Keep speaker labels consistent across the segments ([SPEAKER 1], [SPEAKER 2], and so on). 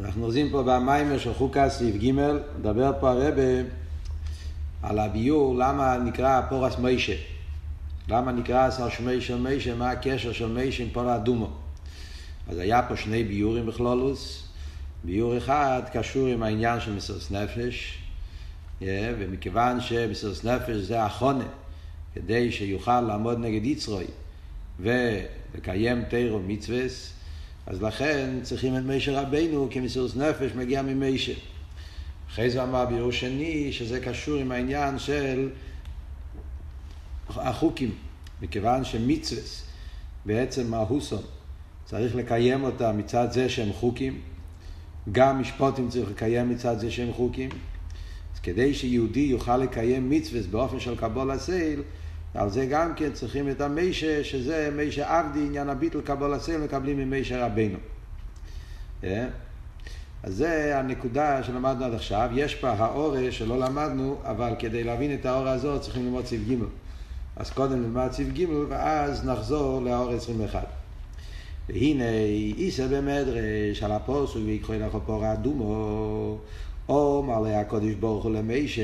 [SPEAKER 1] אנחנו אוחזים פה במיימר של חוקה סעיף ג', מדבר פה הרבה על הביור למה נקרא פורס מיישה. למה נקרא שר שמי של מיישה, מה הקשר של מיישה עם פור אדומו. אז היה פה שני ביורים בכלולוס. ביור אחד קשור עם העניין של מסרס נפש, ומכיוון שמסרס נפש זה החונה, כדי שיוכל לעמוד נגד יצרוי ולקיים תירו מצווס, אז לכן צריכים את מישר רבינו, כי מסירות נפש מגיע ממישר. אחרי זה אמר ביור שני, שזה קשור עם העניין של החוקים, מכיוון שמצווס, בעצם מהוסון, צריך לקיים אותה מצד זה שהם חוקים, גם משפוטים צריך לקיים מצד זה שהם חוקים. אז כדי שיהודי יוכל לקיים מצווס באופן של קבול הסייל, על זה גם כן צריכים את המיישה, שזה מיישה עבדי, עניין הביטל קבול הסייל, מקבלים ממיישה רבנו. אה? אז זה הנקודה שלמדנו עד עכשיו. יש פה האורה שלא למדנו, אבל כדי להבין את האורה הזאת צריכים ללמוד סעיף ג'. אז קודם נלמד סעיף ג' ואז נחזור לאור 21. והנה איסא במדרש על הפוסק ויקחו לך פור אדומו או מעלה הקודש ברוך הוא למיישה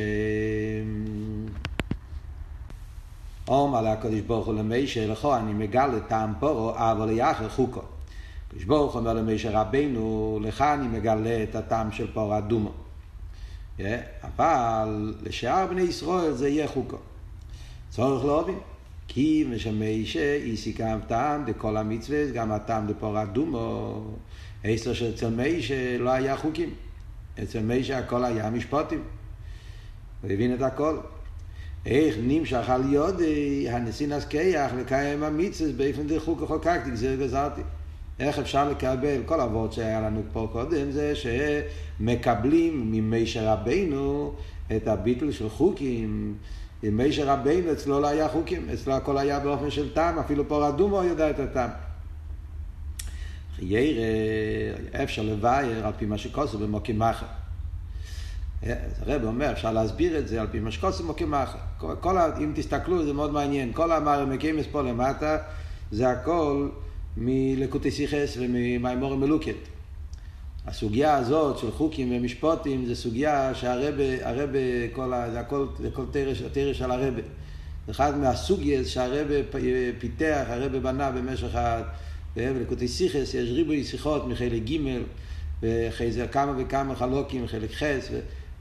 [SPEAKER 1] או מעלה הקודש ברוך הוא למיישה לכו אני מגלה טעם פורו אבל יחר חוקו הקדוש ברוך אומר למיישה רבינו לך אני מגלה את הטעם של פור אדומו אבל לשאר בני ישראל זה יהיה חוקו צורך להבין כי משמיישה איסי גם טעם דכל המצווה, גם הטעם דפור אדומו. עשר שאצל מיישה לא היה חוקים. אצל מיישה הכל היה משפוטים. הוא הבין את הכל. איך נמשך על יודי הנסינס קייח לקיים המצווה באופן דחוק וחוקקתי, גזיר גזרתי. איך אפשר לקבל, כל אבות שהיה לנו פה קודם, זה שמקבלים ממיישה רבינו את הביטל של חוקים. עם מישר אצלו לא היה חוקים, אצלו הכל היה באופן של טעם, אפילו פה רדומו יודע את הטעם. חיירה, אפשר לבאר על פי מה שכוסו במוקים. הרב אומר, אפשר להסביר את זה על פי במוקים מחר. כל, אם תסתכלו, זה מאוד מעניין. כל המאמר מקימס פה למטה, זה הכל מלקוטי סיכס וממימורים מלוקת. הסוגיה הזאת של חוקים ומשפוטים זה סוגיה שהרבה, הרבה, כל ה, זה הכל, זה כל תרש, תרש של הרבה. זה אחד מהסוגיה שהרבה פיתח, הרבה בנה במשך ה... ולקוטי סיכס יש ריבוי שיחות מחלק ג' ואחרי זה כמה וכמה חלוקים, חלק חס,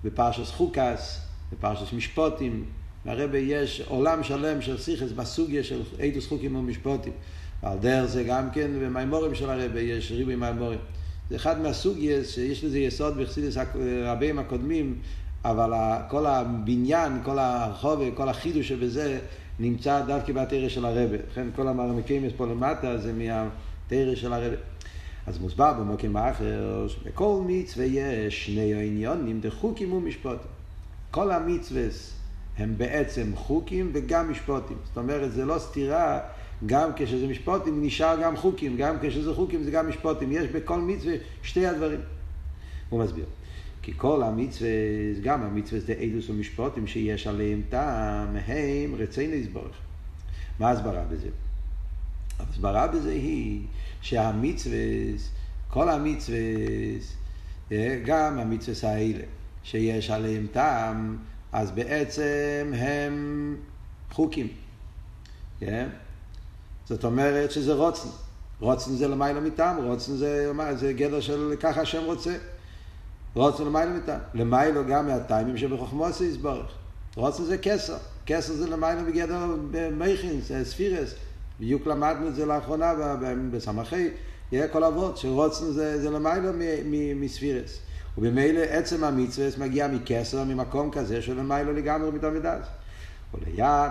[SPEAKER 1] בפרשס חוקס, בפרשס משפוטים, והרבה יש עולם שלם של סיכס בסוגיה של איתוס חוקים ומשפוטים. ועל דרך זה גם כן במימורים של הרבה יש ריבוי מימורים. זה אחד מהסוגיות שיש לזה יסוד בחסידס רבים הקודמים, אבל כל הבניין, כל הרחוב, כל החידוש שבזה נמצא דווקא בתרא של הרבה. לכן כל המרמקים יש פה למטה זה מהתרא של הרבה. אז מוסבר במוקים האחר, שבכל מצווה יש שני העניונים דחוקים ומשפוטים. כל המצווה הם בעצם חוקים וגם משפוטים. זאת אומרת, זה לא סתירה גם כשזה משפוטים נשאר גם חוקים, גם כשזה חוקים זה גם משפוטים. יש בכל מצווה שתי הדברים. הוא מסביר. כי כל המצווה, גם המצווה זה אילוס ומשפוטים שיש עליהם טעם, הם רצינו יסבורך. מה ההסברה בזה? ההסברה בזה היא שהמצווה, כל המצווה, גם המצווה האלה, שיש עליהם טעם, אז בעצם הם חוקים. Yeah. זאת אומרת שזה רוצן. רוצן זה למעלה מטעם, רוצן זה, זה גדר של ככה השם רוצה. רוצן למעלה מטעם. למעלה גם מהטיימים שבחוכמוסי יסבורך. רוצן זה כסר. כסר זה למעלה מגדר מייכין, זה ספירס. בדיוק למדנו את זה לאחרונה בסמכי, כל אבות, שרוצן זה, זה למעלה מספירס. ובמילא עצם המצווה מגיע מכסר, ממקום כזה שלמעלה לגמרי מתעמידס.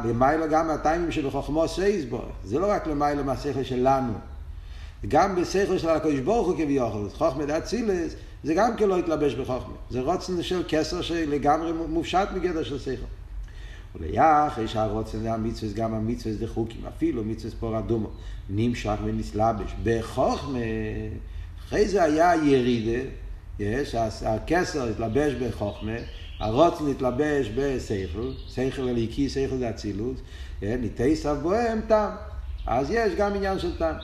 [SPEAKER 1] למיילו גם הטיימים שבחוכמו סייס בו, זה לא רק למיילו מהשכל שלנו, גם בשכל של הקדוש ברוך הוא כביכול, חוכמה דעת צילס, זה גם כן לא יתלבש בחוכמה, זה רוצן של כסר שלגמרי מופשט מגדר של שכל. וליח, יש הרוצן והמצווה, גם המצווה זה חוקים, אפילו מצווה פור אדומו, נמשך ונסלבש. בחוכמה, אחרי זה היה ירידה, יש, הכסר התלבש בחוכמה, הרוצן להתלבש בשכל, שכל הליקי, שכל זה אצילות, ניתייסף בוהם טעם. אז יש גם עניין של טעם.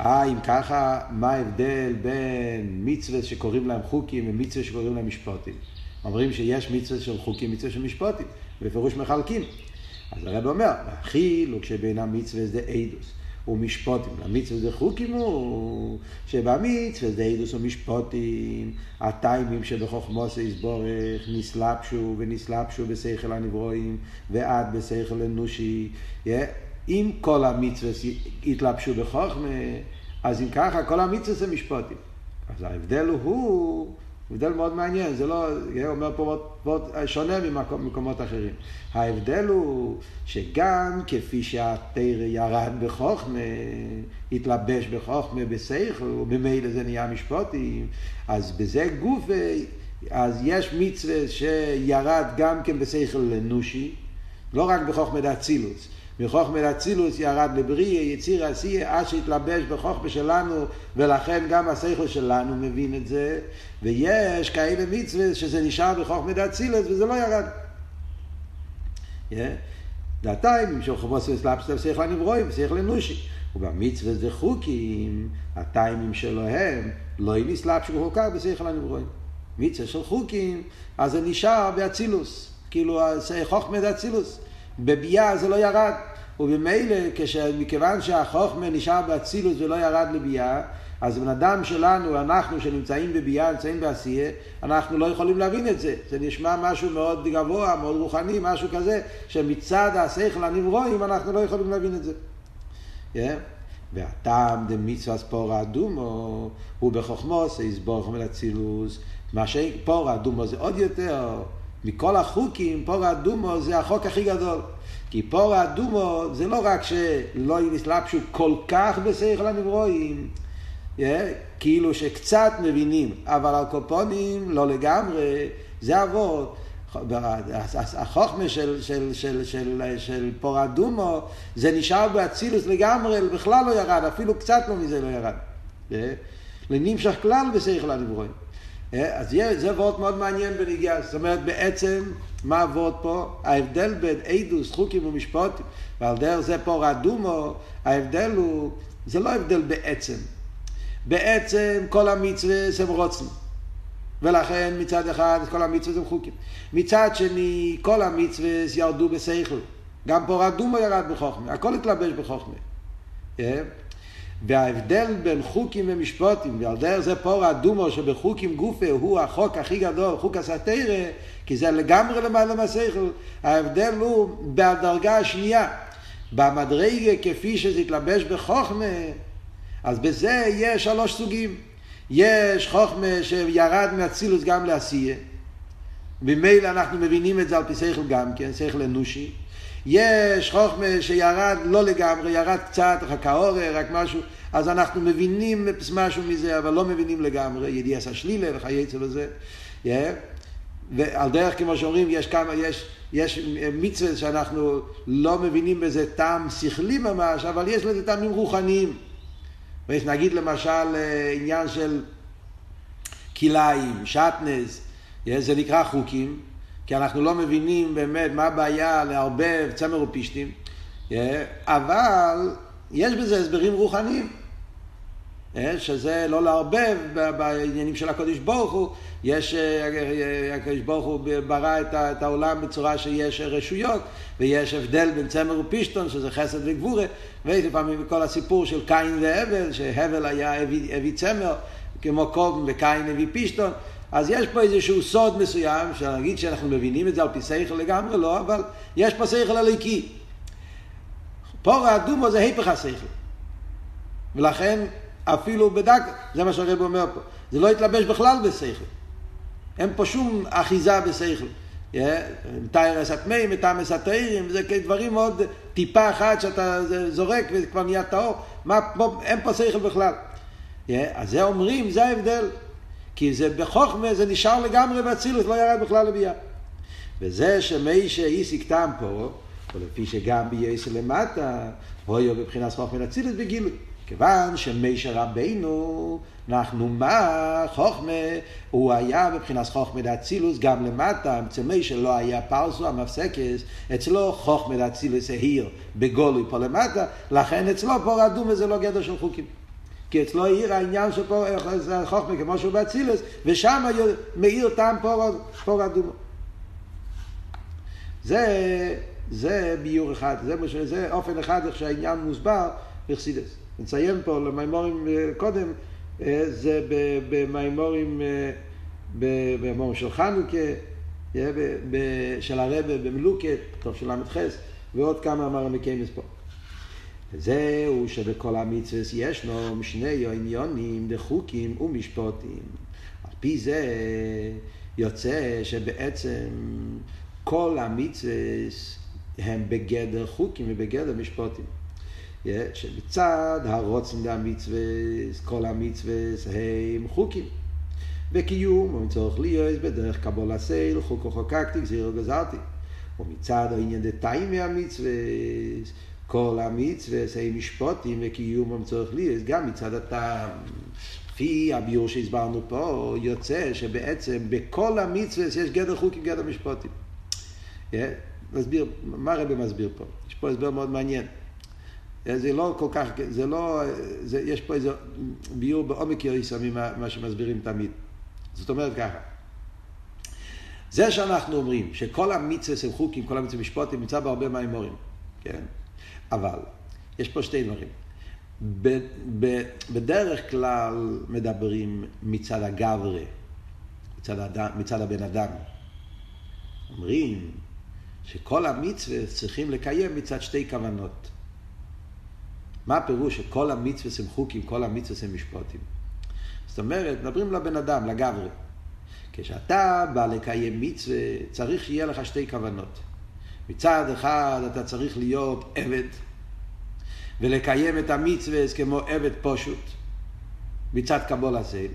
[SPEAKER 1] אה, אם ככה, מה ההבדל בין מצווה שקוראים להם חוקים ומצווה שקוראים להם משפוטים? אומרים שיש מצווה של חוקים, מצווה של משפוטים, בפירוש מחלקים. אז הרב אומר, החילוק שבין המצווה זה אידוס ומשפוטים, המצווה זה חוקים הוא שבמצווה זה אידוס ומשפוטים, הטיימים שבחוכמוס יסבורך נסלבשו ונסלבשו בשכל הנברואים ועד בשכל אנושי. אם כל המצווה יתלבשו בחוכמה, אז אם ככה כל המצווה זה משפוטים. אז ההבדל הוא הבדל מאוד מעניין, זה לא, אומר פה מאוד שונה ממקומות אחרים. ההבדל הוא שגם כפי שהתרא ירד בחוכמה, התלבש בחוכמה בשכל, וממילא זה נהיה משפוטים, אז בזה גוף, אז יש מצווה שירד גם כן בשכל אנושי, לא רק בחוכמה דאצילוס. מחוכמת אצילוס ירד לבריא, יציר עשייה, עד שהתלבש בחוכמה שלנו, ולכן גם השכל שלנו מבין את זה, ויש כאלה מצווה שזה נשאר בחוכמת אצילוס וזה לא ירד. דעתיים, של חומוס סלאפסטר שכל הנברואים, שכל אנושי. ובמצווה זה חוקים, הטיימים שלהם, לא נסלאפ שהוא כך בשכל הנברואים. מצווה של חוקים, אז זה נשאר באצילוס, כאילו חוכמת אצילוס. בביאה זה לא ירד. ובמילא, מכיוון שהחוכמה נשאר באצילוס ולא ירד לביאה, אז בן אדם שלנו, אנחנו שנמצאים בביאה, נמצאים בעשייה, אנחנו לא יכולים להבין את זה. זה נשמע משהו מאוד גבוה, מאוד רוחני, משהו כזה, שמצד השכל הנברואים אנחנו לא יכולים להבין את זה. Yeah. והטעם דמצווה ספור אדומו הוא בחוכמו שיסבור חומל אצילוס. מה שפור אדומו זה עוד יותר מכל החוקים, פור האדומו זה החוק הכי גדול. כי פור האדומו זה לא רק שלא נסלבשו כל כך בשכל הנברואים, yeah, כאילו שקצת מבינים, אבל על קופונים לא לגמרי, זה אבות. החוכמה של, של, של, של, של פור אדומו זה נשאר באצילוס לגמרי, בכלל לא ירד, אפילו קצת לא מזה לא ירד. Yeah. לנמשך כלל בשכל הנברואים. אה, אז זה וורט מאוד מעניין בנגיעה, זאת אומרת בעצם, מה הוורד פה? ההבדל בין עדוס, חוקים ומשפוטים, ועל דרך זה פה רדומו, ההבדל הוא, זה לא הבדל בעצם. בעצם כל המצווה הם רוצים. ולכן מצד אחד כל המצווה הם חוקים. מצד שני, כל המצווה ירדו בשכל. גם פה רדומו ירד בחוכמה, הכל התלבש בחוכמה. וההבדל בין חוקים ומשפוטים, ועל דרך זה פור אדומו שבחוקים גופה הוא החוק הכי גדול, חוק הסתירה, כי זה לגמרי למעלה מהשכל, ההבדל הוא בדרגה השנייה, במדרגה כפי שזה התלבש בחוכמה, אז בזה יש שלוש סוגים. יש חוכמה שירד מאצילוס גם לעשייה, ממילא אנחנו מבינים את זה על פי שכל גם כן, שכל אנושי. יש חוכמה שירד לא לגמרי, ירד קצת, רק האורר, רק משהו, אז אנחנו מבינים משהו מזה, אבל לא מבינים לגמרי, ידיעס השלילה וכייצא וזה. Yeah. ועל דרך, כמו שאומרים, יש כמה, יש, יש מצווה שאנחנו לא מבינים בזה טעם שכלי ממש, אבל יש לזה טעמים רוחניים. ויש נגיד למשל עניין של כלאיים, שטנז, זה נקרא חוקים. כי אנחנו לא מבינים באמת מה הבעיה לערבב צמר ופישטים, אבל יש בזה הסברים רוחניים. שזה לא לערבב בעניינים של הקודש ברוך הוא, יש, הקודש ברוך הוא ברא את העולם בצורה שיש רשויות ויש הבדל בין צמר ופישטון שזה חסד וגבורה ולפעמים כל הסיפור של קין והבל, שהבל היה הביא צמר כמו קום וקין הביא פישטון אז יש פה איזשהו סוד מסוים, שנגיד שאנחנו מבינים את זה על פי שכל לגמרי, לא, אבל יש פה שכל הליקי. פור האדומו זה היפך השכל. ולכן אפילו בדק, זה מה שהרב אומר פה, זה לא התלבש בכלל בשכל. אין פה שום אחיזה בשכל. תיירס הטמאים, מטעמס התאירים, זה דברים מאוד, טיפה אחת שאתה זורק וזה כבר נהיה טהור, אין פה שכל בכלל. אז זה אומרים, זה ההבדל. כי זה בחוכמה, זה נשאר לגמרי באצילות, לא ירד בכלל לביאה. וזה שמי שאיסיק טעם פה, או לפי שגם בייסר למטה, הויו בבחינת חוכמה לאצילות בגילוי. כיוון שמשה רבינו, אנחנו מה חוכמה, הוא היה מבחינת חוכמה דאצילוס גם למטה, אצל משה לא היה פרסו המפסקס, אצלו חוכמה דאצילוס העיר בגולוי פה למטה, לכן אצלו פה אדומה זה לא גדר של חוקים. כי אצלו העיר העניין של חוכמה כמו שהוא באצילוס, ושם מאיר טעם פור אדומה. זה, זה ביור אחד, זה, זה אופן אחד איך שהעניין מוסבר בחסידס. נציין פה למימורים אה, קודם, אה, זה במימורים, אה, במימורים של חנוכה, של הרבה במלוקת, טוב של ל"ח, ועוד כמה מרמקיימס פה. וזהו שבכל המצווה ישנו שני עניונים דחוקים ומשפוטים. על פי זה יוצא שבעצם כל המצווה הם בגדר חוקים ובגדר משפוטים. שמצד הרוצן והמצווה, כל המצווה הם חוקים. וקיום, הוא צורך להיות בדרך קבול הסייל, חוקו חוקקתי, גזירו גזרתי. ומצד העניין דתיים מהמצווה, כל המצווה הם משפוטים וקיום הוא צורך להיות, גם מצד הטעם. לפי הביור שהסברנו פה, יוצא שבעצם בכל המצווה יש גדר חוקים, גדר משפוטים. נסביר, מה הרב מסביר פה? יש פה הסבר מאוד מעניין. זה לא כל כך, זה לא, זה, יש פה איזה ביור בעומק יריסה ממה שמסבירים תמיד. זאת אומרת ככה, זה שאנחנו אומרים שכל המצווה הם חוקים, כל המצווה משפוטים, נמצא בהרבה מהאמורים, כן? אבל, יש פה שתי דברים. ב, ב, בדרך כלל מדברים מצד הגברה, מצד. מצד הבן אדם. אומרים שכל המצווה צריכים לקיים מצד שתי כוונות. מה הפירוש שכל המצווה הם חוקים, כל המצווה הם משפוטים? זאת אומרת, מדברים לבן אדם, לגברי. כשאתה בא לקיים מצווה, צריך שיהיה לך שתי כוונות. מצד אחד אתה צריך להיות עבד, ולקיים את המצווה כמו עבד פשוט, מצד קבול הסייל.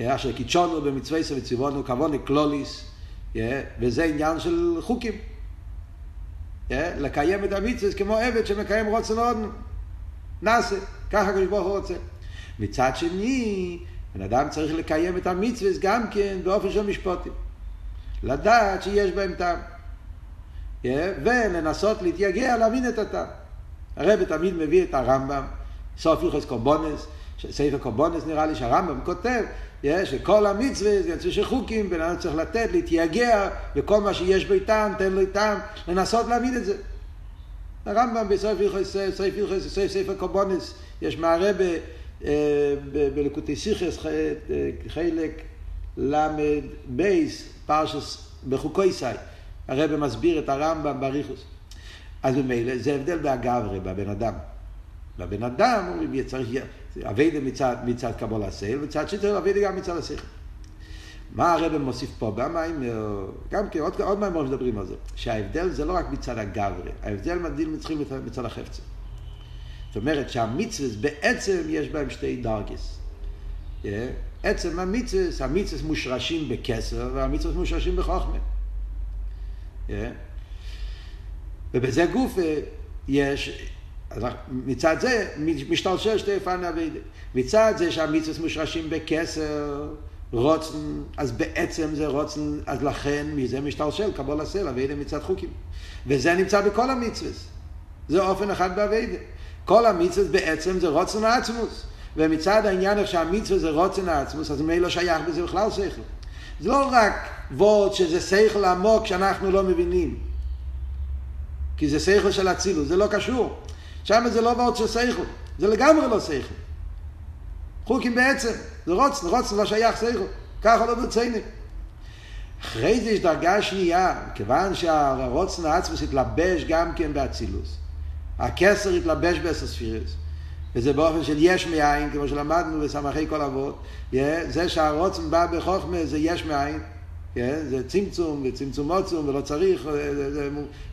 [SPEAKER 1] אשר קידשונו במצווה וציוונו כבוני קלוליס, וזה עניין של חוקים. לקיים את המצווה כמו עבד שמקיים רוצן אודנו. נעשה, ככה הקדוש ברוך הוא רוצה. מצד שני, בן אדם צריך לקיים את המצווה גם כן באופן של משפוטים. לדעת שיש בהם טעם. ולנסות להתייגע להבין את הטעם. הרב תמיד מביא את הרמב"ם, סוף יוחס קורבונס, ספר קורבונס נראה לי שהרמב"ם כותב, שכל המצווה זה יצא של חוקים, בן אדם צריך לתת, להתייגע, וכל מה שיש בו טעם, תן לו טעם, לנסות להבין את זה. הרמב"ם בסוף הלכס, ספר קורבונס, יש מהרבה אה, בלקוטי סיכס, חלק למד בייס, פרשס בחוקוי סי, הרבה מסביר את הרמב"ם בריחוס. אז ממילא זה הבדל באגברי, בבן אדם. בבן אדם אומרים, צריך, אביידה מצד, מצד קבול הסייל, מצד שני אביידה גם מצד השכל. מה הרב מוסיף פה במים, גם כן, עוד, עוד מים מדברים על זה, שההבדל זה לא רק מצד הגברי, ההבדל מדהים מצחים מצד החפצה. זאת אומרת שהמצווה בעצם יש בהם שתי דרגס. Yeah. עצם המצווה, המצווה מושרשים בכסר והמצווה מושרשים בחוכמה. Yeah. ובזה גוף יש, מצד זה משתלשל שתי פן אבידה. מצד זה שהמצווה מושרשים בכסר רוצן, אז בעצם זה רוצן, אז לכן מזה משתלשל קבול הסלע, אביידה מצד חוקים. וזה נמצא בכל המצווה. זה אופן אחד באביידה. כל המצווה בעצם זה רוצן העצמוס. ומצד העניין איך שהמצווה זה רוצן העצמוס, אז מי לא שייך בזה בכלל שכל. זה לא רק וורד שזה שכל עמוק שאנחנו לא מבינים. כי זה שכל של אצילוס, זה לא קשור. שם זה לא וורד של שכל, זה לגמרי לא שכל. חוקים בעצם, זה רוצן, רוצן לא שייך שכל, ככה לא ברציני. אחרי זה יש דרגה שנייה, כיוון שהרוצן העצמוס התלבש גם כן באצילוס. הכסר התלבש בעשר ספירס. וזה באופן של יש מאין, כמו שלמדנו בסמכי כל אבות. זה שהרוצן בא בחוכמה זה יש מאין. זה צמצום וצמצום עוצום ולא צריך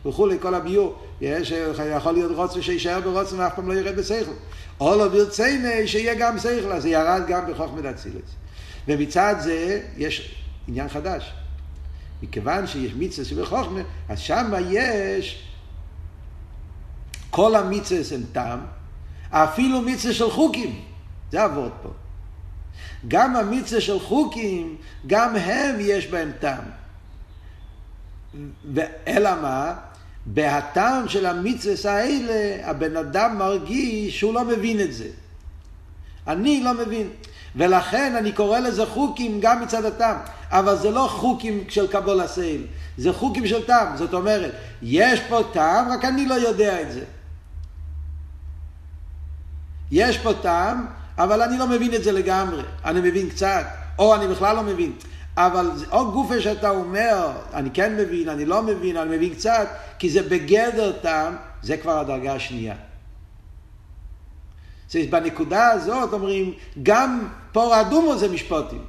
[SPEAKER 1] וכולי, כל הביור. שיכול להיות רוצן שישאר ברוצן ואף פעם לא ירד בשכל. או לא ברציני שיהיה גם שכל, אז זה ירד גם בחוכמת אצילס. ומצד זה יש עניין חדש. מכיוון שיש מצווה שבחוכמה, אז שם יש כל המצווה הם טעם, אפילו מצווה של חוקים, זה עבוד פה. גם המצווה של חוקים, גם הם יש בהם טעם. אלא מה? בהטעם של המצווה האלה, הבן אדם מרגיש שהוא לא מבין את זה. אני לא מבין. ולכן אני קורא לזה חוקים גם מצד הטעם. אבל זה לא חוקים של קבול הסייל, זה חוקים של טעם. זאת אומרת, יש פה טעם, רק אני לא יודע את זה. יש פה טעם, אבל אני לא מבין את זה לגמרי. אני מבין קצת, או אני בכלל לא מבין. אבל או גופה שאתה אומר, אני כן מבין, אני לא מבין, אני מבין קצת, כי זה בגדר טעם, זה כבר הדרגה השנייה. זאת בנקודה הזאת אומרים, גם פור אדומו זה משפוטים.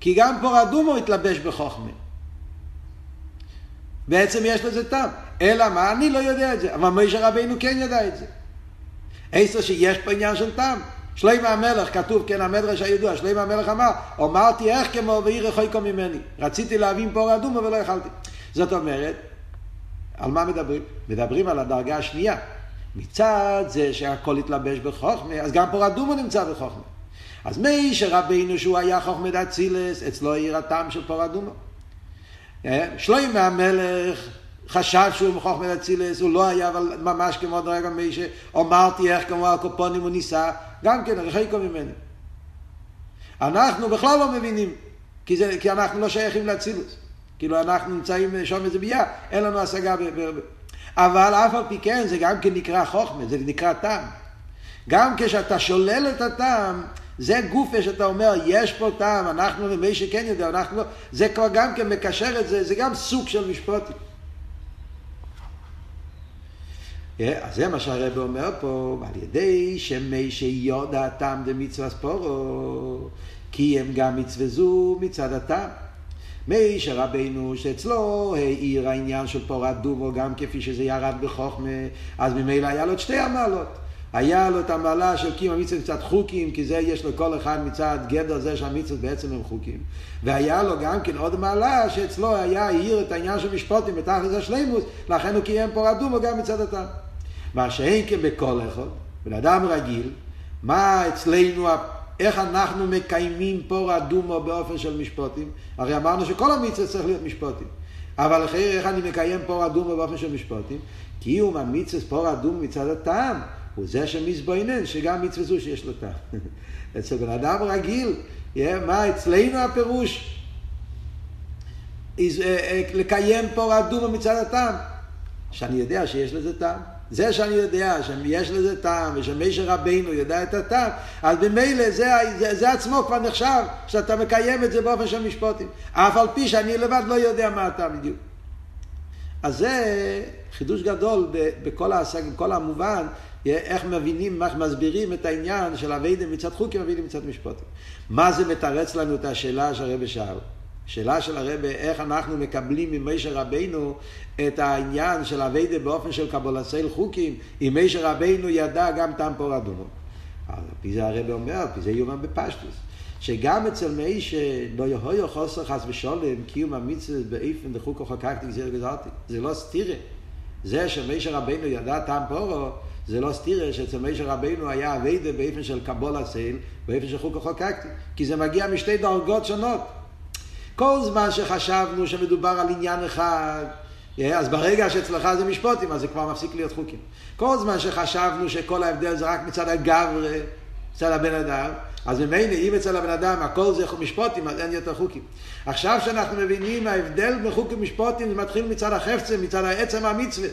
[SPEAKER 1] כי גם פור אדומו התלבש בחוכמה. בעצם יש לזה טעם. אלא מה? אני לא יודע את זה. אבל משה רבינו כן ידע את זה. עשר שיש פה עניין של טעם. שלמה המלך, כתוב, כן, המדרש הידוע, שלמה המלך אמר, אמרתי איך כמו ועיר רחוקו ממני. רציתי להבין פור אדומו ולא יכלתי. זאת אומרת, על מה מדברים? מדברים על הדרגה השנייה. מצד זה שהכל התלבש בחוכמה, אז גם פור אדומו נמצא בחוכמה. אז מי שרבינו שהוא היה חוכמת אצילס, אצלו העיר הטעם של פור אדומו. אה? שלמה המלך חשב שהוא מחוכמת אצילס, הוא לא היה, אבל ממש כמו דרגה מי שאומרתי איך כמו הקופונים הוא ניסה, גם כן רחיקו ממני. אנחנו בכלל לא מבינים, כי, זה, כי אנחנו לא שייכים לאצילוס. כאילו אנחנו נמצאים שם איזה ביה, אין לנו השגה. ב, ב, ב. אבל אף על פי כן זה גם כן נקרא חוכמה, זה נקרא טעם. גם כשאתה שולל את הטעם, זה גופה שאתה אומר, יש פה טעם, אנחנו ומי שכן יודע, אנחנו לא, זה כבר גם כן מקשר את זה, זה גם סוג של משפטים. אז זה מה שהרב אומר פה, על ידי שמי שיודע הטעם דמצווה ספורו, כי הם גם מצווה זו מצד הטעם. מי שרבנו שאצלו העיר העניין של פורת דובו גם כפי שזה ירד בחוכמה, אז ממילא היה לו את שתי המעלות. היה לו את המעלה של קיום המצוות מצד חוקים, כי זה יש לכל אחד מצד גדר זה שהמצוות בעצם הם חוקים. והיה לו גם כן עוד מעלה שאצלו היה העיר את העניין של משפוטים בתכלס השלימוס, לכן הוא קיים פורת דובו גם מצד הטעם. מה שאין כבכל אחד, בן אדם רגיל, מה אצלנו, איך אנחנו מקיימים פור אדומו באופן של משפוטים? הרי אמרנו שכל המצווה צריך להיות משפוטים. אבל אחרי איך אני מקיים פור אדומו באופן של משפוטים? קיום המצווה פור אדומו מצד הטעם, הוא זה שמזבוינן, שגם מצווה זו שיש לו טעם. אצל בן אדם רגיל, מה אצלנו הפירוש? אה, אה, לקיים פור אדומו מצד הטעם. שאני יודע שיש לזה טעם. זה שאני יודע שיש לזה טעם ושמישר רבינו יודע את הטעם, אז במילא זה, זה, זה עצמו כבר נחשב שאתה מקיים את זה באופן של משפוטים. אף על פי שאני לבד לא יודע מה הטעם בדיוק. אז זה חידוש גדול בכל ההשג, בכל המובן, איך מבינים, איך מסבירים את העניין של אביידם מצד חוקים, אביידם מצד משפוטים. מה זה מתרץ לנו את השאלה שהרבא שאל? שאלה של הרבה, איך אנחנו מקבלים ממשה רבינו את העניין של אביידה באופן של קבולסל חוקים, אם משה רבינו ידע גם טעם פור אדומו. על פי זה הרבה אומר, על פי זה יאמר בפשטוס, שגם אצל מי שלא יהיו חוסר חס ושולם, קיום המצווה באיפן דחוקו חקקתי גזיר גזרתי. זה לא סתירה. זה שמשה רבינו ידע טעם פורו, זה לא סתירה שאצל משה רבינו היה אביידה באיפן של קבול הסייל, באיפן של חוקו חקקתי. כי זה מגיע משתי דרגות שונות. כל זמן שחשבנו שמדובר על עניין אחד, אה, אז ברגע שאצלך זה משפוטים, אז זה כבר מפסיק להיות חוקים. כל זמן שחשבנו שכל ההבדל זה רק מצד הגברה, מצד הבן אדם, אז ממילא אם אצל הבן אדם הכל זה משפוטים, אז אין יותר חוקים. עכשיו שאנחנו מבינים ההבדל בין חוקים ומשפוטים, זה מתחיל מצד החפצה, מצד העצם המצווה.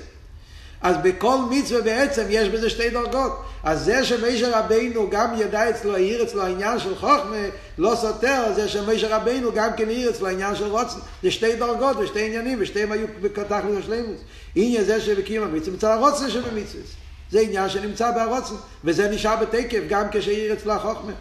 [SPEAKER 1] אז בכל מצווה בעצם יש בזה שתי דרגות. אז זה שמשה רבינו גם ידע אצלו, העיר אצלו העניין של חוכמה, לא סותר, זה שמשה רבינו גם כן העיר אצלו העניין של רוצן. זה שתי דרגות ושתי עניינים, ושתיהם היו בתכלית השלימוס. עניין זה שבקים המצווה מצד הרוצן שבמצווה. זה עניין שנמצא בהרוצן, וזה נשאר בתקף גם כשהעיר אצלו החוכמה.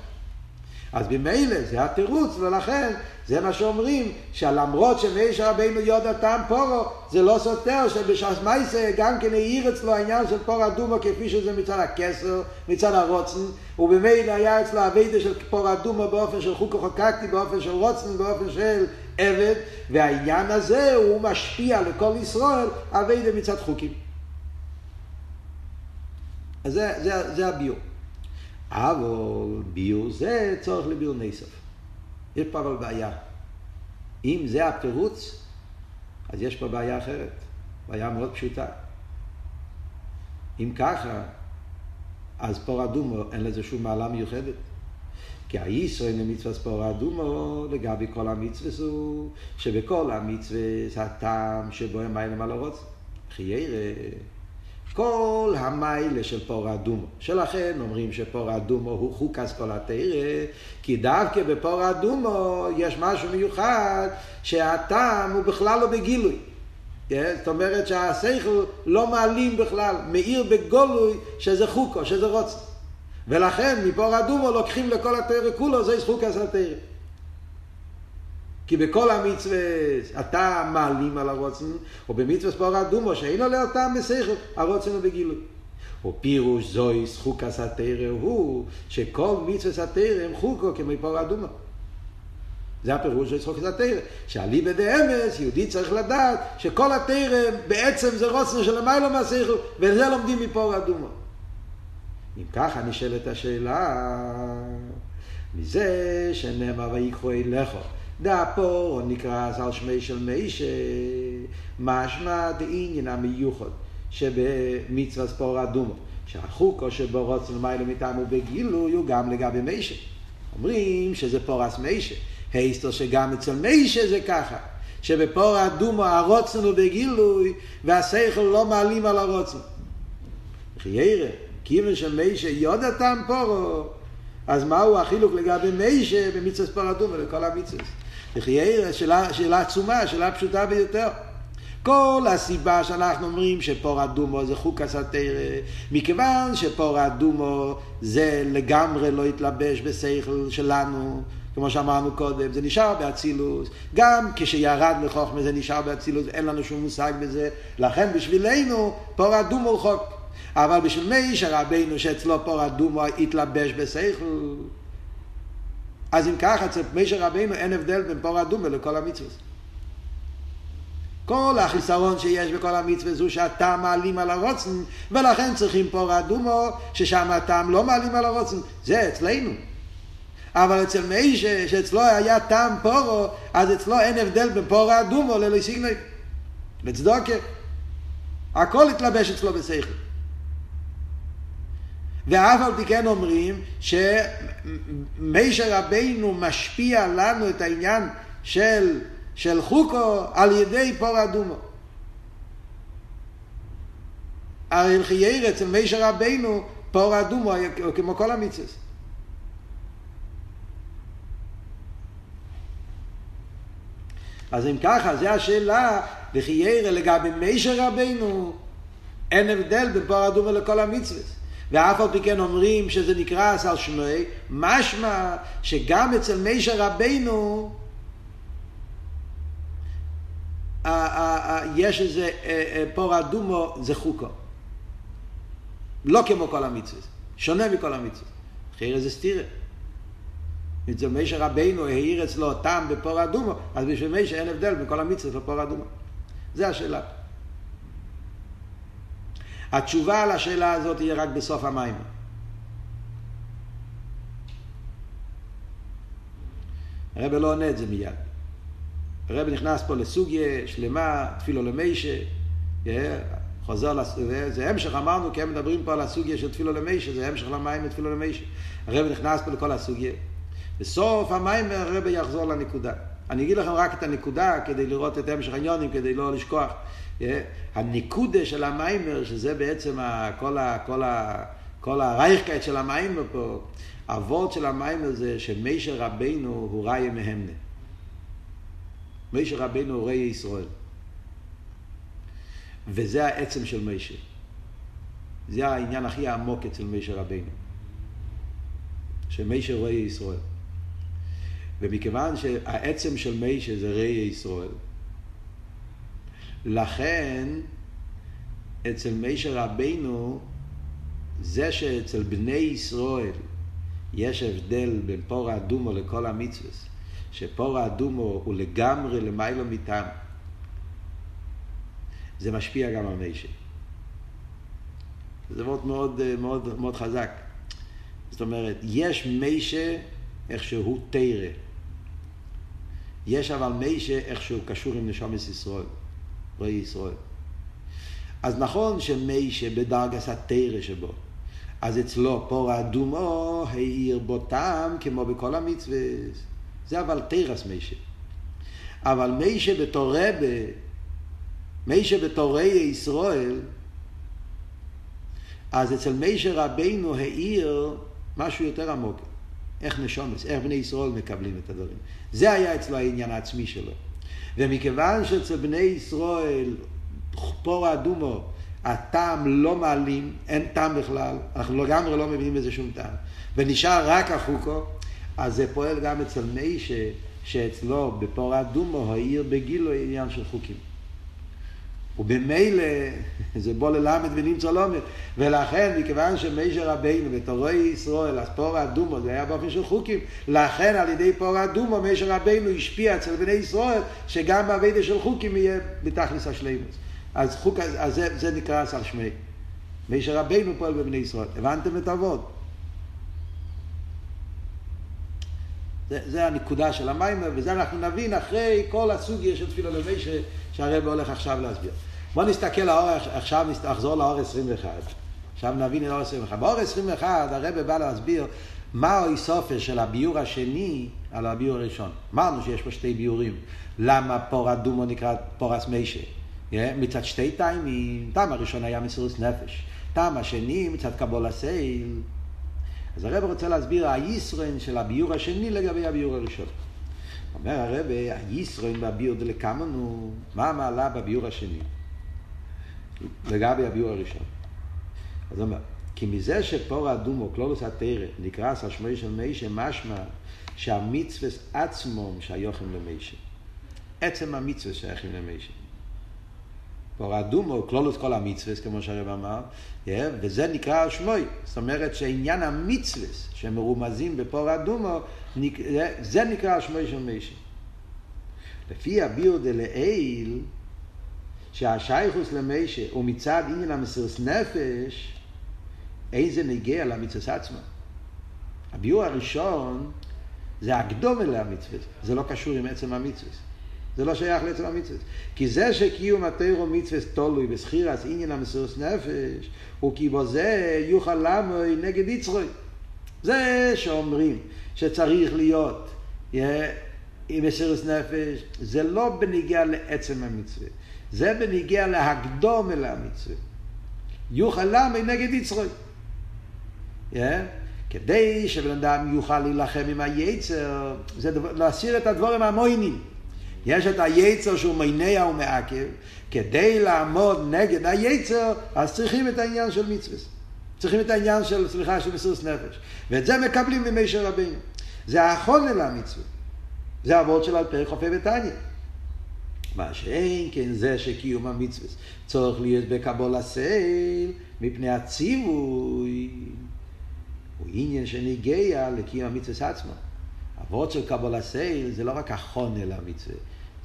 [SPEAKER 1] אז ממילא זה התירוץ, ולכן זה מה שאומרים, שלמרות שמאיש רבינו יודע טעם פורו, זה לא סותר שבשעס מייסה גם כן העיר אצלו העניין של פור אדומו כפי שזה מצד הכסר, מצד הרוצן, ובמילא היה אצלו אביידה של פור אדומו באופן של חוקו חוקקתי, באופן של רוצן, באופן של עבד, והעניין הזה הוא משפיע לכל ישראל אביידה מצד חוקים. אז זה, זה, זה הביור. אבל ביור זה צורך לביור נסף. יש פה אבל בעיה. אם זה התירוץ, אז יש פה בעיה אחרת. בעיה מאוד פשוטה. אם ככה, אז פור אדומו אין לזה שום מעלה מיוחדת. כי הישראל למצווה ספור אדומו לגבי כל המצווה הוא שבכל המצווה הטעם שבו הם מיילים על הרוץ. חיירה, כל המיילה של פור אדומו. שלכן אומרים שפור אדומו הוא חוקס כל התרא, כי דווקא בפור אדומו יש משהו מיוחד שהטעם הוא בכלל לא בגילוי. כן? זאת אומרת שהשכל לא מעלים בכלל, מאיר בגולוי שזה חוקו, שזה רוצה. ולכן מפור אדומו לוקחים לכל התרא כולו, זה חוקס התרא. כי בכל המצווה אתה מעלים על הרוצן, או במצווה ספור אדומו שאין עולה אותם בשכל, הרוצן הוא בגילוי. או פירוש זוי חוקס התרא הוא שכל מצווה סתרא הם חוקו כמו פור אדומו. זה הפירוש של צחוק התרא. שאליבא דאמס, יהודי צריך לדעת שכל התרא בעצם זה רוצנו של המיילו מהשכל, וזה לומדים מפה אדומו. אם ככה נשאלת השאלה, מזה שנאמר ויקחו אליכו. דאפו נקרא על שמי של מישה, משמע דעניין המיוחד שבמצווה ספור אדומו. שהחוקו שבו רוצנו מיילו מטעמו בגילוי הוא גם לגבי מישה. אומרים שזה פורס מישה. heißt שגם אצל מיישה זה ככה, שבפור אדומו הרוצן הוא בגילוי והשכל לא מעלים על הרוצן. חיירה, כיוון שמיישה יודעתם פורו, אז מהו החילוק לגבי מיישה במצווה ספור אדומו לכל המצווה? חיירה, שאלה, שאלה עצומה, שאלה פשוטה ביותר. כל הסיבה שאנחנו אומרים שפור אדומו זה חוק הסתרא, מכיוון שפור אדומו זה לגמרי לא התלבש בשכל שלנו, כמו שאמרנו קודם, זה נשאר באצילוס, גם כשירד לחוכמה זה נשאר באצילוס, אין לנו שום מושג בזה, לכן בשבילנו פור אדומו הוא חוק. אבל בשביל מישר רבינו שאצלו פור אדומו התלבש בשכל, אז אם ככה אצל מישר רבינו אין הבדל בין פור אדומו לכל המצוות. כל החיסרון שיש בכל המצווה זו שהטעם מעלים על הרוצן, ולכן צריכים פור אדומו, ששם הטעם לא מעלים על הרוצן. זה אצלנו. אבל אצל מיישה, שאצלו היה טעם פורו, אז אצלו אין הבדל בין פורו אדומו ללא סיגנוי. לצדוקה. הכל התלבש אצלו בשכל. ואף על פי כן אומרים שמיישה רבינו משפיע לנו את העניין של, של חוקו על ידי פור אדומו. הרי חיירה אצל מיישה רבינו פור אדומו כמו כל המצווה. אז אם ככה, זו השאלה, וכי ירא לגבי מישר רבינו, אין הבדל בין פור אדומה לכל המצוות. ואף על פי כן אומרים שזה נקרא על שמי, משמע שגם אצל מישר רבינו יש איזה פור אדומו זה חוקו. לא כמו כל המצוות, שונה מכל המצוות. אחרי זה סתירה. אצל מישה רבינו העיר אצלו טעם בפור אדומו, אז בשביל מישה אין הבדל בין כל המצוות לפור אדומו. זה השאלה. התשובה על השאלה הזאת תהיה רק בסוף המים. הרב לא עונה את זה מיד. הרב נכנס פה לסוגיה שלמה, תפילו למישה, חוזר, לס... זה המשך, אמרנו, כי הם מדברים פה על הסוגיה של תפילו למישה, זה המשך למים ותפילו למישה. הרב נכנס פה לכל הסוגיה. בסוף המים הרבה יחזור לנקודה. אני אגיד לכם רק את הנקודה כדי לראות את המשך העניונים, כדי לא לשכוח. הניקודה של המיימר, שזה בעצם כל, ה, כל, ה, כל הרייכקייט של המיימר פה, הוורד של המיימר זה שמישר רבינו הוא ראי מהמנה. מישר רבינו הוא ראי ישראל. וזה העצם של מישר. זה העניין הכי עמוק אצל מישר רבינו. שמישר ראי ישראל. ומכיוון שהעצם של מישה זה ראי ישראל, לכן אצל מישה רבינו, זה שאצל בני ישראל יש הבדל בין פור האדומו לכל המצווה, שפור האדומו הוא לגמרי למיילו מטעם, זה משפיע גם על מישה. זה מאוד מאוד, מאוד, מאוד חזק. זאת אומרת, יש מישה איך שהוא תרא. יש אבל מישה איך שהוא קשור עם נשומת ישראל, רואי ישראל. אז נכון שמישה בדרגס התרא שבו, אז אצלו פור אדומו העיר בו טעם כמו בכל המצווה. זה אבל תרס מישה. אבל מישה בתור רבה, מישה בתור ראי ישראל, אז אצל מישה רבינו העיר משהו יותר עמוק. איך נשומס, איך בני ישראל מקבלים את הדברים. זה היה אצלו העניין העצמי שלו. ומכיוון שאצל בני ישראל, פור אדומו, הטעם לא מעלים, אין טעם בכלל, אנחנו לגמרי לא מבינים בזה שום טעם, ונשאר רק החוקו, אז זה פועל גם אצל מיישה, שאצלו בפור אדומו העיר בגילו עניין של חוקים. ובמילא זה בוא ללמד ונמצא לומד. ולכן, מכיוון שמיישה רבינו ותורוי ישראל, אז פור אדומו זה היה באופן של חוקים, לכן על ידי פור אדומו מיישה רבינו השפיע אצל בני ישראל, שגם בעבידה של חוקים יהיה בתכלס השלימוס. אז, חוק, אז זה, זה נקרא סל שמי. מיישה רבינו פועל בבני ישראל. הבנתם את אבות? זה, זה הנקודה של המים, וזה אנחנו נבין אחרי כל הסוגיה של תפילה למיישה, שהרב הולך עכשיו להסביר. בואו נסתכל לאור, עכשיו נחזור לאור 21. עכשיו נבין את לאור 21. באור 21 הרב בא להסביר מה האיסופר של הביור השני על הביור הראשון. אמרנו שיש פה שתי ביורים. למה פור אדומו נקרא פורס? Yeah, מצד שתי טיימים, טעם הראשון היה מסירות נפש. טעם השני מצד קבול הסייל. אז הרב רוצה להסביר הישרן של הביור השני לגבי הביור הראשון. אומר הרב, הישרן בביור דלקמנו, מה המעלה בביור השני? לגבי הביור הראשון. אז הוא אומר, כי מזה שפור אדומו, קלולוס התרא, נקרא סשמי של מישה, משמע שהמצווה עצמום שהיוחם למישה. עצם המצווה שייכים למישה. פור אדומו, כלולוס כל המצווה, כמו שהרב אמר, וזה נקרא שמוי. זאת אומרת שעניין המצווה שמרומזים בפור אדומו, זה נקרא שמוי של מישה. לפי הביור דלעיל, שהשייכוס למישה הוא מצד עניין המסירות נפש, איזה נגיע למצווה עצמה. הביור הראשון זה הקדום אל המצווה, זה לא קשור עם עצם המצווה. זה לא שייך לעצם המצווה. כי זה שקיום התירו מצווה תולוי בסחירס עניין המסירות נפש, הוא כי בו זה יוכל למוי נגד יצרוי. זה שאומרים שצריך להיות עם מסירות נפש, זה לא בניגיע לעצם המצווה. זה בניגיע להקדום אל המצווה. יוכל למוי נגד יצרוי. Yeah. כדי שבן אדם יוכל להילחם עם היצר, זה דבר, להסיר את הדבורים המוינים. יש את היצר שהוא מניע ומעכב, כדי לעמוד נגד היצר, אז צריכים את העניין של מצווה. צריכים את העניין של, סליחה, של מסירות נפש. ואת זה מקבלים ממישר רבינו. זה האחרון אל המצווה. זה אבות של אלפי חופי ותניא. מה שאין כן זה שקיום המצווה צורך להיות בקבול הסייל מפני הציווי הוא עניין שניגע לקיום המצווה עצמו. אבות של קבול הסייל זה לא רק החונה למצווה,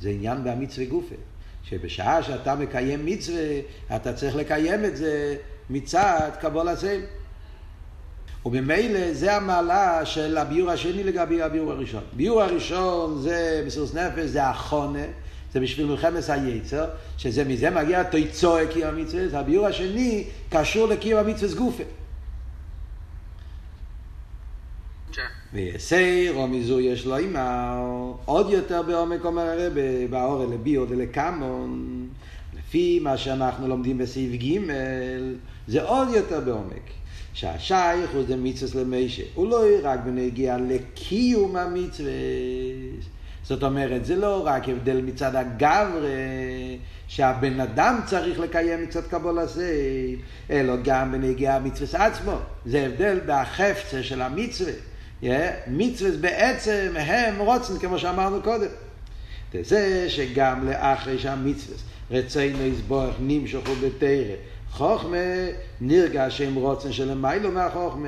[SPEAKER 1] זה עניין במצווה גופה. שבשעה שאתה מקיים מצווה, אתה צריך לקיים את זה מצד קבול הסייל. וממילא זה המעלה של הביור השני לגבי הביור הראשון. ביור הראשון זה מסירות נפש, זה החונה, זה בשביל מלחמת היצר, שזה מזה מגיע תויצוע קיום המצווה, הביור השני קשור לקיום המצווה גופה. ויסי רומזו יש לו אימר, עוד יותר בעומק אומר הרב, באור לביו דלקמון, לפי מה שאנחנו לומדים בסעיף ג', זה עוד יותר בעומק. שהשייך הוא זה מצווה למישה, הוא לא רק בנגיע לקיום המצווה. זאת אומרת, זה לא רק הבדל מצד הגברה, שהבן אדם צריך לקיים מצד קבול הזה, אלא גם בנגיע המצווה עצמו. זה הבדל בחפצה של המצווה. מצווה בעצם הם רוצים, כמו שאמרנו קודם. זה שגם לאחרי שהמצווה רצינו יסבורך נמשכו בתרא. חוכמה נרגש שהם רוצן שלמיילו מהחוכמה,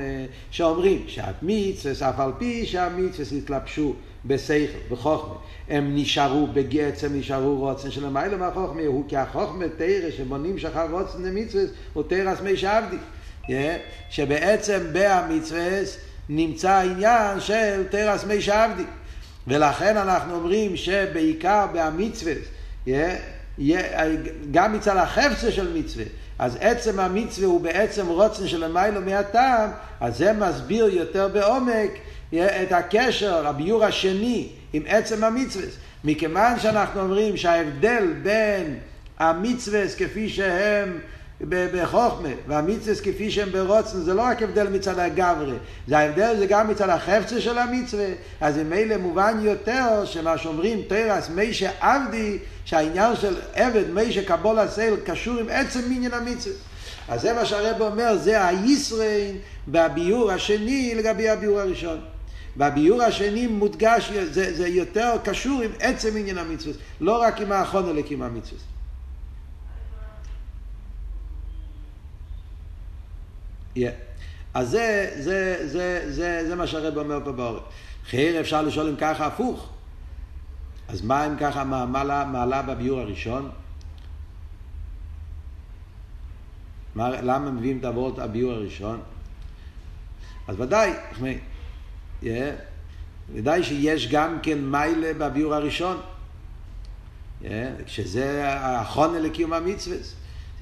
[SPEAKER 1] שאומרים שהמצווה, אף על פי שהמצווה התלבשו בשכל, בחוכמה, הם נשארו בגץ, הם נשארו רוצן שלמיילו מהחוכמה, הוא כי החוכמה תרא שבונים שחר רוצן למצווה, הוא תרא מי שעבדי. שבעצם בהמצווה נמצא העניין של תרס מי שעבדי. ולכן אנחנו אומרים שבעיקר בהמצווה, גם מצד החפצה של מצווה, אז עצם המצווה הוא בעצם רוצן של המיילו מהטעם, אז זה מסביר יותר בעומק את הקשר, הביור השני עם עצם המצווה. מכיוון שאנחנו אומרים שההבדל בין המצווה כפי שהם בחוכמה, והמצווה כפי שהם ברוצן, זה לא רק הבדל מצד הגברי, זה ההבדל זה גם מצד החפצה של המצווה, אז זה מילא מובן יותר שמה שאומרים תרס מי שעבדי, שהעניין של עבד מי שקבול הסייל קשור עם עצם מניין המצווה. אז זה מה שהרב אומר, זה הישרין בביור השני לגבי הביור הראשון. בביור השני מודגש, זה, זה יותר קשור עם עצם עניין המצווה, לא רק עם האחרון אלא עם המצווה. אז זה, זה, זה, זה, זה מה שהרב אומר פה באורץ. חייר אפשר לשאול אם ככה הפוך. אז מה אם ככה מעלה, מעלה בביור הראשון? מה, למה מביאים את אבות הביור הראשון? אז ודאי, yeah, ודאי שיש גם כן מיילה בביור הראשון, yeah, שזה החונה לקיום המצווה.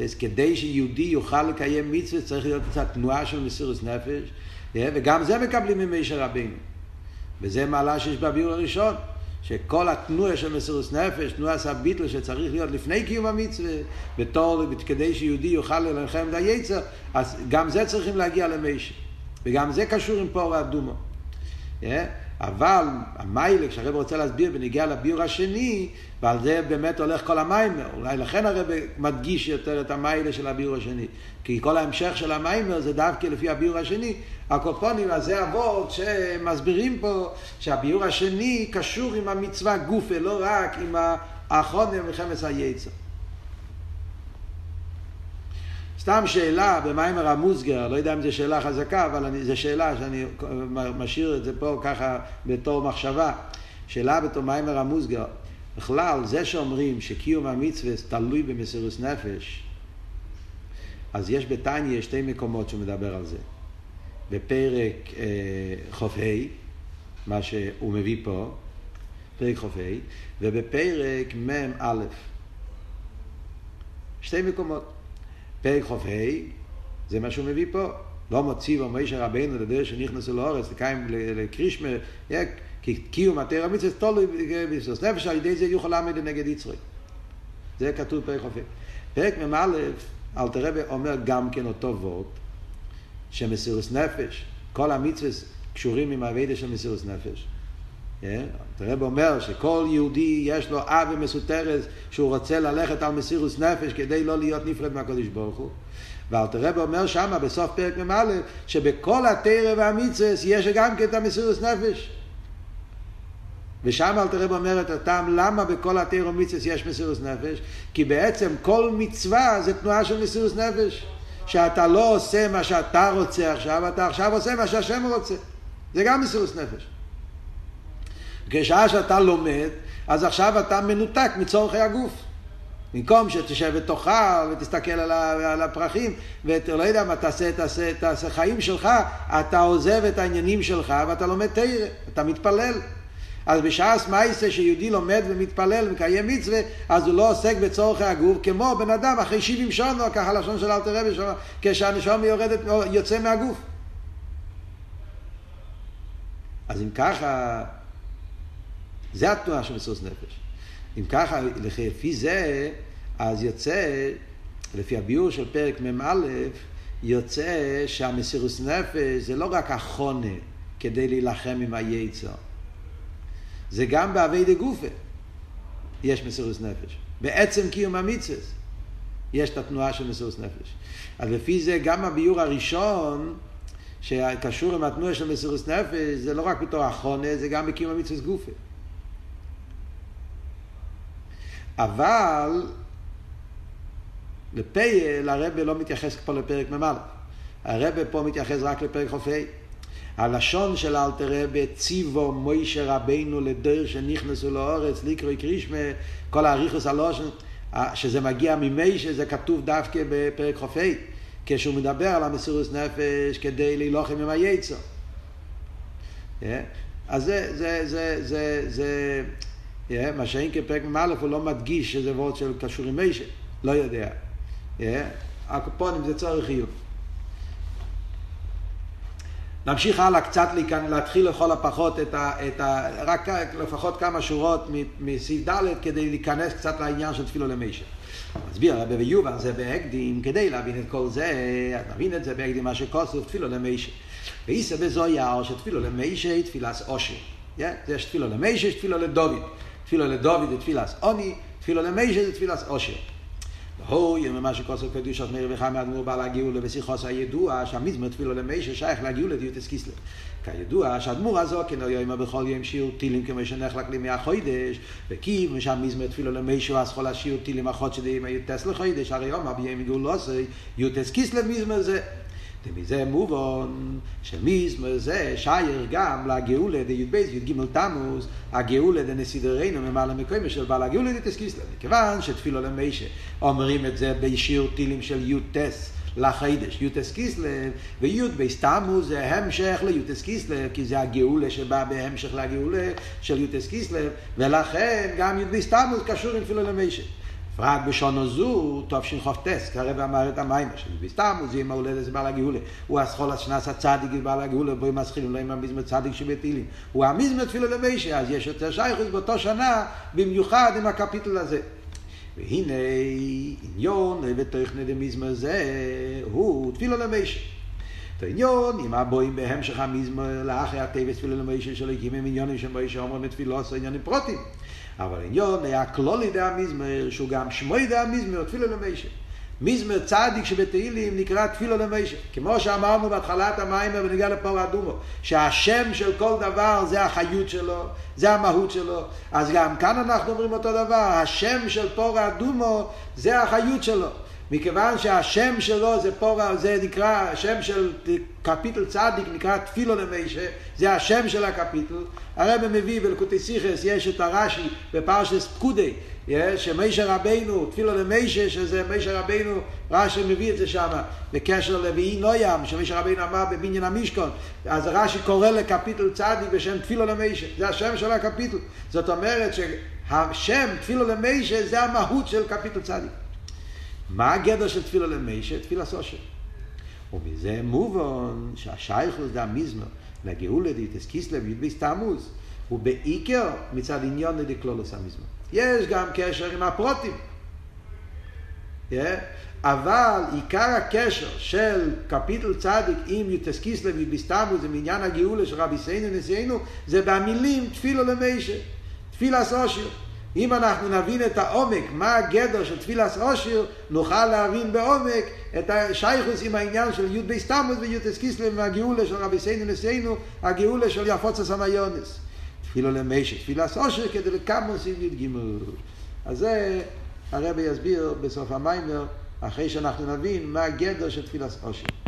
[SPEAKER 1] אז כדי שיהודי יוכל לקיים מצווה צריך להיות קצת תנועה של מסירות נפש, וגם זה מקבלים ממישר רבינו. וזה מעלה שיש בביור הראשון, שכל התנועה של מסירות נפש, תנועה סביטל שצריך להיות לפני קיום המצווה, בתור, כדי שיהודי יוכל ללחם את היצר, אז גם זה צריכים להגיע למישר. וגם זה קשור עם פור האדומו. אבל המיילה, כשהרב רוצה להסביר ונגיע לביור השני, ועל זה באמת הולך כל המיימר, אולי לכן הרב מדגיש יותר את המיילה של הביור השני, כי כל ההמשך של המיימר זה דווקא לפי הביור השני, הקופונים, אז זה אבות שמסבירים פה שהביור השני קשור עם המצווה גופה, לא רק עם האחרון ומלחמת היצר. סתם שאלה במיימר המוסגר, לא יודע אם זו שאלה חזקה, אבל זו שאלה שאני משאיר את זה פה ככה בתור מחשבה. שאלה בתור מיימר המוסגר, בכלל, זה שאומרים שקיום המצווה תלוי במסירות נפש, אז יש בתניא שתי מקומות שהוא מדבר על זה. בפרק אה, חוף ה', מה שהוא מביא פה, פרק חוף ה', ובפרק מ"א. שתי מקומות. פרק חוף ה', זה מה שהוא מביא פה. לא מוציא במשה רבינו לדרך שנכנסו לאורץ, לקיים לקרישמה, קיום התרא מצווה תולוי בסוס נפש, על ידי זה יוכל לעמד נגד יצרי. זה כתוב פרק חופי. פרק מ"א, אלתר רבי אומר גם כן אותו וורט, שמסירוס נפש, כל המצווה קשורים עם האביידה של מסירוס נפש. אלתר רבי אומר שכל יהודי יש לו אבי מסותרת שהוא רוצה ללכת על מסירוס נפש כדי לא להיות נפרד מהקדוש ברוך הוא. ואלתר רבי אומר שמה בסוף פרק מ"א שבכל התרא והמצווה יש גם כן את המסירוס נפש. ושם אל תראה אומר את הטעם למה בכל התירו מצווה יש מסירות נפש? כי בעצם כל מצווה זה תנועה של מסירות נפש. שאתה לא עושה מה שאתה רוצה עכשיו אתה עכשיו עושה מה שהשם רוצה. זה גם מסירות נפש כשעה שאתה לומד אז עכשיו אתה מנותק מצורכי הגוף במקום שתשב ותאכל ותסתכל על הפרחים ולא יודע מה תעשה, תעשה, תעשה חיים שלך אתה עוזב את העניינים שלך ואתה לומד תרא, אתה מתפלל אז בשעס מייסה שיהודי לומד ומתפלל ומקיים מצווה, אז הוא לא עוסק בצורכי הגוף, כמו בן אדם אחרי 70 שונו, ככה לשון של אלתר רבי, כשהנשום יורדת, יוצא מהגוף. אז אם ככה, זה התנועה של מסירות נפש. אם ככה, לפי זה, אז יוצא, לפי הביור של פרק מ"א, יוצא שהמסירות נפש זה לא רק החונה כדי להילחם עם היצר. זה גם באבי דה גופה יש מסירות נפש. בעצם קיום המצווה יש את התנועה של מסירות נפש. אז לפי זה גם הביור הראשון שקשור עם התנועה של מסירות נפש זה לא רק בתור החונה, זה גם בקיום המצווה גופה. אבל לפייל הרב לא מתייחס פה לפרק מ"א. הרב פה מתייחס רק לפרק חופי. הלשון של אלתר רבי ציבו מוישה רבינו לדר שנכנסו לאורץ ליקרוי קרישמה כל האריכוס הלושן שזה מגיע ממי שזה כתוב דווקא בפרק חופי כשהוא מדבר על המסירות נפש כדי להילוחם עם היצר. אז זה, זה, זה, זה, זה, זה מה שאין כפרק מ"א הוא לא מדגיש שזה וורד של קשור עם מישה, לא יודע. הקופונים זה צורך חיוב. נמשיך הלאה קצת לכאן, להתחיל לכל הפחות את ה, את ה... רק לפחות כמה שורות מסעיף ד' כדי להיכנס קצת לעניין של תפילו למישה. מסביר הרבי ויובן זה בהקדים, כדי להבין את כל זה, אז נבין את זה בהקדים מה שכוסף תפילו למישה. ואיסא בזויר שתפילו למישה תפילס אושר. יש תפילו למישה, יש תפילו לדוד. תפילו לדוד זה תפילס עוני, תפילו למישה זה תפילס אושר. הוי, ממה שכוסף קדוש אז מאיר וחמי אדמו"ר בעל הגאולה בשיחוס הידוע שהמזמור תפילו למישה שייך לגאולה דיוטס קיסלב. כידוע שהאדמו"ר הזו כנו יאמר בכל יום שיעור טילים כמו שנחלק לי מהחוידש וכי ושהמזמור תפילו למישה אז כל השיעור טילים החוד שדיים היוטס לחוידש הרי יום אביהם גאולוסי יוטס קיסלב מזמור זה ומזה מובן שמזמר זה שייר גם לגאולה די"ב י"ג תמוז הגאולה דנסידרנו ממעלה מקוימה של בעל הגאולה דתסקיסלב מכיוון שתפילו למישה אומרים את זה בשיר טילים של י"ט לחידש, יוטס קיסלב, ויוד בייס תמוז זה המשך ליוטס קיסלב, כי זה הגאולה שבא בהמשך לגאולה של יוטס קיסלב, ולכן גם יוד בייס תמוז קשור עם תפילו למישה. בפרט בשונו זו, שנחופטס, כרב אמר את המים, שבסתם הוא זיהם ההולדת זה בעל הגאולה. הוא הסחול השנס הצדיק בעל הגאולה, בואי מסחילים, לא עם המזמר צדיק שבתהילים. הוא המזמר תפילו למישה, אז יש יותר שייכות באותו שנה, במיוחד עם הקפיטל הזה. והנה עניון ותכנה דמזמר זה הוא תפילו למישה. העניון, אם הבואים בהמשך המזמר לאחרי הטבע תפילו למישה שלו הקימים עניונים שמוישה אומרים את תפילו עשו עניינים פרוטים. אבל עניון היה כלולי דה המזמר, שהוא גם שמוי דה המזמר, תפילו למישה. מזמר צדיק שבתהילים נקרא תפילו למישה. כמו שאמרנו בהתחלת המים ונגיע לפור אדומו, שהשם של כל דבר זה החיות שלו, זה המהות שלו. אז גם כאן אנחנו אומרים אותו דבר, השם של פור אדומו זה החיות שלו. מכיוון שהשם שלו זה פורה, זה נקרא, השם של קפיטל צדיק נקרא תפילו למישה, זה השם של הקפיטל. הרב מביא בלקוטי סיכס, יש את הרש"י בפרשס פקודי, שמישה רבינו, תפילו למישה, שזה מישה רבינו, רש"י מביא את זה שם, בקשר לביאי נוים, שמישה רבינו אמר בבניין המשכון, אז רש"י קורא לקפיטל צדיק בשם תפילו למישה, זה השם של הקפיטל. זאת אומרת שהשם תפילו למישה זה המהות של קפיטל צדיק. מה הגדר של תפילה למישה? תפילה סושר. ומזה מובן שהשייכוס דה מיזמר לגאולה דיטס קיסלב י"ב תמוז הוא בעיקר מצד עניון לדקלולוס המזמר. יש גם קשר עם הפרוטים. Yeah. אבל עיקר הקשר של קפיטל צדיק עם יוטס קיסלב י"ב תמוז עם עניין הגאולה של רבי סיינו נשיאנו זה במילים תפילה למישה. תפילה סושר. אם אנחנו נבין את העומק, מה הגדר של תפילס אושר, נוכל להבין בעומק את השייכוס עם העניין של י' בייס תמוז וי' אסקיסלם והגאולה של רבי סיינו נשיאנו, הגאולה של יפוץ הסמיונס. תפילו למישה, תפילס אושר כדי לקמוס עם י' ג' אז זה הרבי יסביר בסוף המיימר, אחרי שאנחנו נבין מה הגדר של תפילס אושר.